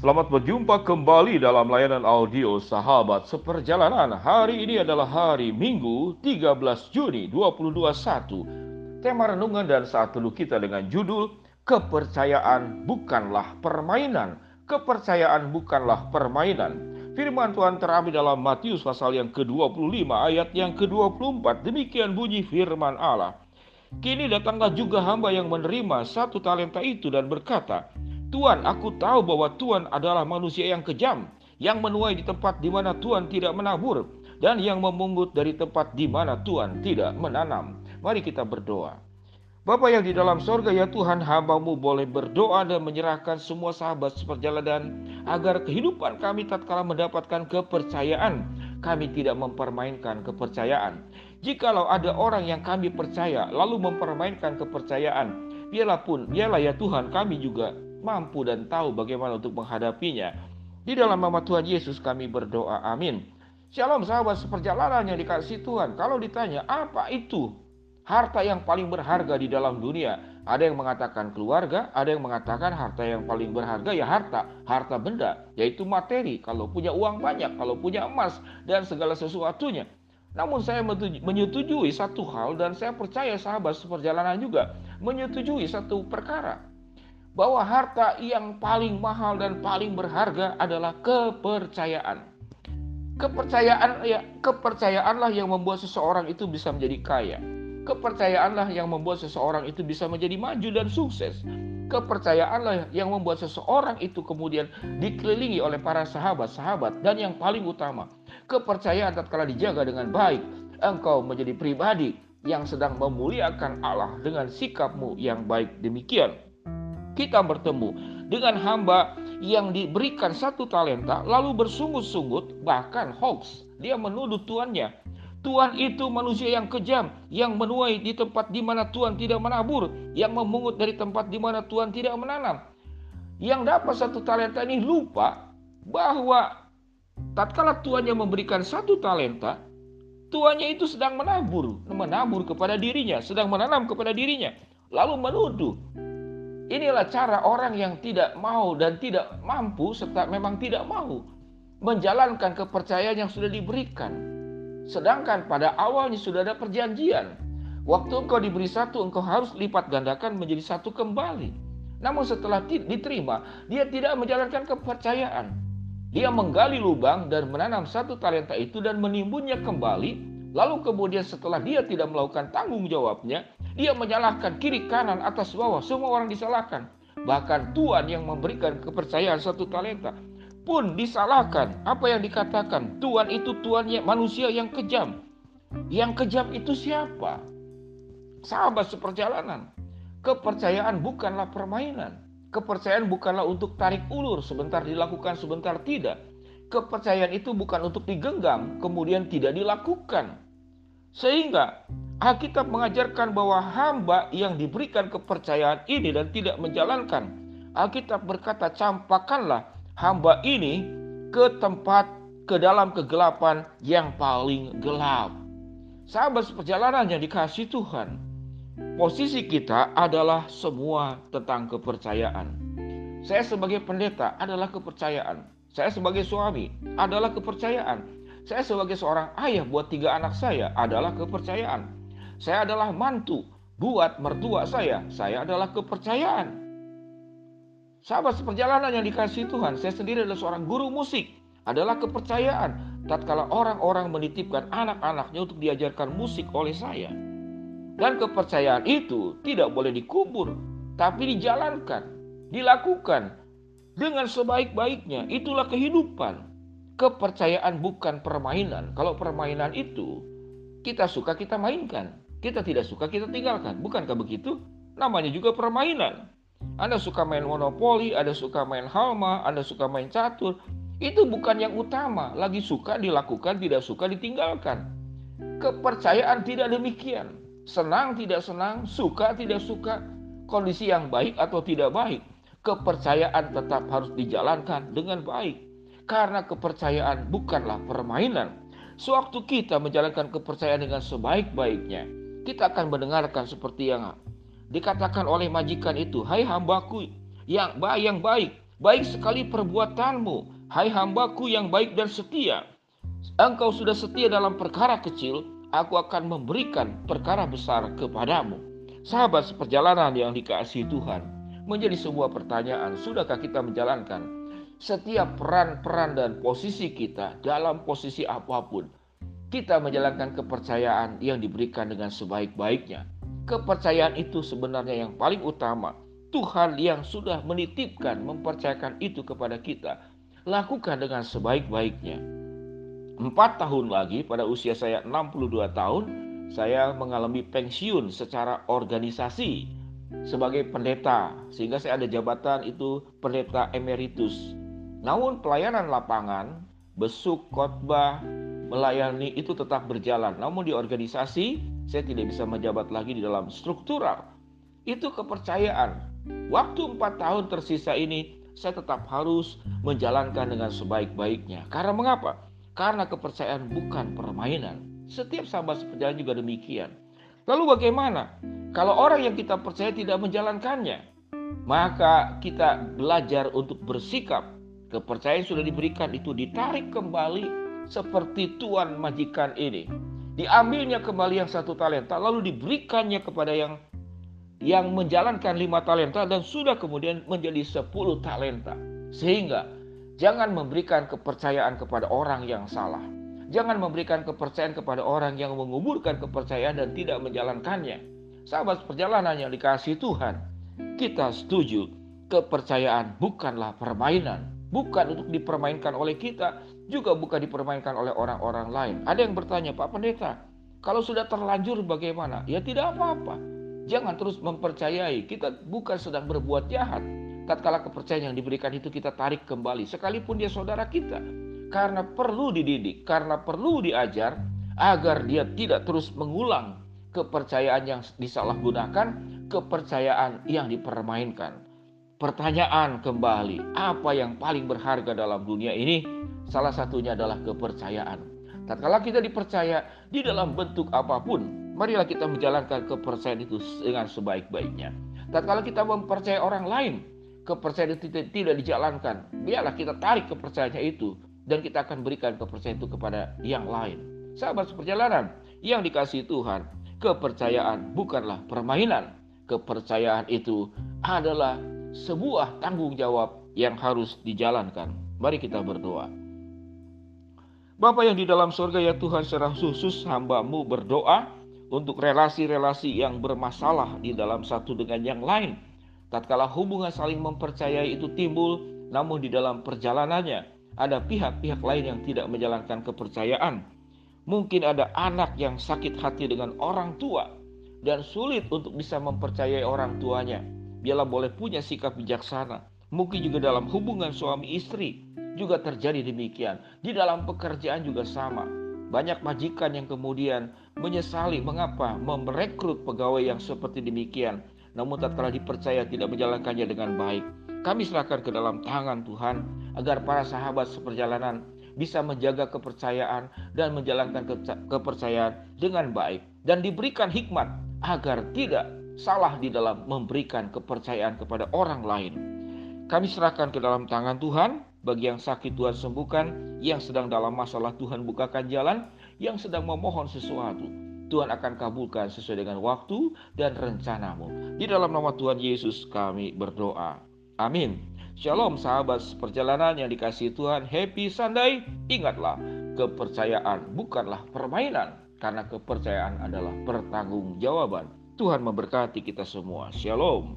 Selamat berjumpa kembali dalam layanan audio Sahabat Seperjalanan. Hari ini adalah hari Minggu 13 Juni 2021. Tema renungan dan saat teduh kita dengan judul Kepercayaan bukanlah permainan. Kepercayaan bukanlah permainan. Firman Tuhan terambil dalam Matius pasal yang ke-25 ayat yang ke-24. Demikian bunyi firman Allah. Kini datanglah juga hamba yang menerima satu talenta itu dan berkata, Tuhan, aku tahu bahwa Tuhan adalah manusia yang kejam, yang menuai di tempat di mana Tuhan tidak menabur, dan yang memungut dari tempat di mana Tuhan tidak menanam. Mari kita berdoa. Bapa yang di dalam sorga ya Tuhan hambamu boleh berdoa dan menyerahkan semua sahabat seperjalanan agar kehidupan kami tatkala mendapatkan kepercayaan kami tidak mempermainkan kepercayaan. Jikalau ada orang yang kami percaya lalu mempermainkan kepercayaan, biarlah pun, biarlah ya Tuhan kami juga mampu dan tahu bagaimana untuk menghadapinya. Di dalam nama Tuhan Yesus kami berdoa. Amin. Shalom sahabat seperjalanan yang dikasih Tuhan. Kalau ditanya apa itu harta yang paling berharga di dalam dunia? Ada yang mengatakan keluarga, ada yang mengatakan harta yang paling berharga ya harta, harta benda, yaitu materi. Kalau punya uang banyak, kalau punya emas dan segala sesuatunya. Namun saya menyetujui satu hal dan saya percaya sahabat seperjalanan juga menyetujui satu perkara bahwa harta yang paling mahal dan paling berharga adalah kepercayaan. Kepercayaan ya, kepercayaanlah yang membuat seseorang itu bisa menjadi kaya. Kepercayaanlah yang membuat seseorang itu bisa menjadi maju dan sukses. Kepercayaanlah yang membuat seseorang itu kemudian dikelilingi oleh para sahabat-sahabat dan yang paling utama, kepercayaan tatkala dijaga dengan baik, engkau menjadi pribadi yang sedang memuliakan Allah dengan sikapmu yang baik demikian kita bertemu dengan hamba yang diberikan satu talenta lalu bersungut-sungut bahkan hoax. Dia menuduh tuannya. Tuhan itu manusia yang kejam yang menuai di tempat di mana Tuhan tidak menabur yang memungut dari tempat di mana Tuhan tidak menanam. Yang dapat satu talenta ini lupa bahwa tatkala tuannya memberikan satu talenta tuannya itu sedang menabur menabur kepada dirinya sedang menanam kepada dirinya lalu menuduh Inilah cara orang yang tidak mau dan tidak mampu serta memang tidak mau menjalankan kepercayaan yang sudah diberikan. Sedangkan pada awalnya sudah ada perjanjian. Waktu engkau diberi satu, engkau harus lipat gandakan menjadi satu kembali. Namun setelah diterima, dia tidak menjalankan kepercayaan. Dia menggali lubang dan menanam satu talenta itu dan menimbunnya kembali. Lalu kemudian setelah dia tidak melakukan tanggung jawabnya, dia menyalahkan kiri kanan atas bawah, semua orang disalahkan. Bahkan Tuhan yang memberikan kepercayaan satu talenta pun disalahkan. Apa yang dikatakan? Tuhan itu Tuhannya manusia yang kejam. Yang kejam itu siapa? Sahabat seperjalanan. Kepercayaan bukanlah permainan. Kepercayaan bukanlah untuk tarik ulur, sebentar dilakukan, sebentar tidak. Kepercayaan itu bukan untuk digenggam, kemudian tidak dilakukan. Sehingga Alkitab mengajarkan bahwa hamba yang diberikan kepercayaan ini dan tidak menjalankan. Alkitab berkata, campakkanlah hamba ini ke tempat ke dalam kegelapan yang paling gelap. Sahabat perjalanan yang dikasih Tuhan, posisi kita adalah semua tentang kepercayaan. Saya sebagai pendeta adalah kepercayaan. Saya sebagai suami adalah kepercayaan. Saya sebagai seorang ayah buat tiga anak saya adalah kepercayaan. Saya adalah mantu buat mertua saya. Saya adalah kepercayaan. Sahabat seperjalanan yang dikasih Tuhan, saya sendiri adalah seorang guru musik. Adalah kepercayaan. Tatkala orang-orang menitipkan anak-anaknya untuk diajarkan musik oleh saya. Dan kepercayaan itu tidak boleh dikubur, tapi dijalankan, dilakukan dengan sebaik-baiknya. Itulah kehidupan. Kepercayaan bukan permainan. Kalau permainan itu kita suka kita mainkan. Kita tidak suka, kita tinggalkan. Bukankah begitu? Namanya juga permainan. Anda suka main monopoli, Anda suka main halma, Anda suka main catur. Itu bukan yang utama. Lagi suka dilakukan, tidak suka ditinggalkan. Kepercayaan tidak demikian. Senang tidak senang, suka tidak suka, kondisi yang baik atau tidak baik. Kepercayaan tetap harus dijalankan dengan baik. Karena kepercayaan bukanlah permainan. Sewaktu kita menjalankan kepercayaan dengan sebaik-baiknya, kita akan mendengarkan seperti yang dikatakan oleh majikan itu, "Hai hambaku yang baik, yang baik, Baik sekali perbuatanmu, hai hambaku yang baik dan setia. Engkau sudah setia dalam perkara kecil, aku akan memberikan perkara besar kepadamu. Sahabat seperjalanan yang dikasihi Tuhan, menjadi sebuah pertanyaan, sudahkah kita menjalankan setiap peran-peran dan posisi kita dalam posisi apa pun? Kita menjalankan kepercayaan yang diberikan dengan sebaik-baiknya. Kepercayaan itu sebenarnya yang paling utama. Tuhan yang sudah menitipkan, mempercayakan itu kepada kita. Lakukan dengan sebaik-baiknya. Empat tahun lagi pada usia saya 62 tahun, saya mengalami pensiun secara organisasi sebagai pendeta sehingga saya ada jabatan itu pendeta emeritus. Namun pelayanan lapangan, besuk khotbah, melayani itu tetap berjalan. Namun di organisasi saya tidak bisa menjabat lagi di dalam struktural. Itu kepercayaan. Waktu empat tahun tersisa ini saya tetap harus menjalankan dengan sebaik-baiknya. Karena mengapa? Karena kepercayaan bukan permainan. Setiap sahabat seperjalanan juga demikian. Lalu bagaimana? Kalau orang yang kita percaya tidak menjalankannya, maka kita belajar untuk bersikap. Kepercayaan sudah diberikan itu ditarik kembali seperti tuan majikan ini. Diambilnya kembali yang satu talenta, lalu diberikannya kepada yang yang menjalankan lima talenta dan sudah kemudian menjadi sepuluh talenta. Sehingga jangan memberikan kepercayaan kepada orang yang salah. Jangan memberikan kepercayaan kepada orang yang menguburkan kepercayaan dan tidak menjalankannya. Sahabat perjalanan yang dikasih Tuhan, kita setuju kepercayaan bukanlah permainan. Bukan untuk dipermainkan oleh kita, juga bukan dipermainkan oleh orang-orang lain. Ada yang bertanya, Pak Pendeta, kalau sudah terlanjur bagaimana? Ya tidak apa-apa. Jangan terus mempercayai, kita bukan sedang berbuat jahat. Tatkala kepercayaan yang diberikan itu kita tarik kembali, sekalipun dia saudara kita karena perlu dididik, karena perlu diajar agar dia tidak terus mengulang kepercayaan yang disalahgunakan, kepercayaan yang dipermainkan. Pertanyaan kembali, apa yang paling berharga dalam dunia ini? Salah satunya adalah kepercayaan. Tatkala kita dipercaya di dalam bentuk apa pun, marilah kita menjalankan kepercayaan itu dengan sebaik-baiknya. Tatkala kita mempercayai orang lain, kepercayaan itu tidak dijalankan, biarlah kita tarik kepercayaannya itu dan kita akan berikan kepercayaan itu kepada yang lain. Sahabat seperjalanan yang dikasih Tuhan, kepercayaan bukanlah permainan. Kepercayaan itu adalah sebuah tanggung jawab yang harus dijalankan. Mari kita berdoa. Bapak yang di dalam surga ya Tuhan secara khusus hambamu berdoa untuk relasi-relasi yang bermasalah di dalam satu dengan yang lain. Tatkala hubungan saling mempercayai itu timbul, namun di dalam perjalanannya ada pihak-pihak lain yang tidak menjalankan kepercayaan. Mungkin ada anak yang sakit hati dengan orang tua dan sulit untuk bisa mempercayai orang tuanya. Biarlah boleh punya sikap bijaksana. Mungkin juga dalam hubungan suami istri juga terjadi demikian. Di dalam pekerjaan juga sama. Banyak majikan yang kemudian menyesali mengapa merekrut pegawai yang seperti demikian. Namun tak tatkala dipercaya tidak menjalankannya dengan baik. Kami serahkan ke dalam tangan Tuhan agar para sahabat seperjalanan bisa menjaga kepercayaan dan menjalankan kepercayaan dengan baik dan diberikan hikmat agar tidak salah di dalam memberikan kepercayaan kepada orang lain. Kami serahkan ke dalam tangan Tuhan bagi yang sakit Tuhan sembuhkan, yang sedang dalam masalah Tuhan bukakan jalan, yang sedang memohon sesuatu. Tuhan akan kabulkan sesuai dengan waktu dan rencanamu. Di dalam nama Tuhan Yesus kami berdoa. Amin. Shalom sahabat perjalanan yang dikasih Tuhan. Happy Sunday. Ingatlah, kepercayaan bukanlah permainan. Karena kepercayaan adalah pertanggungjawaban. Tuhan memberkati kita semua. Shalom.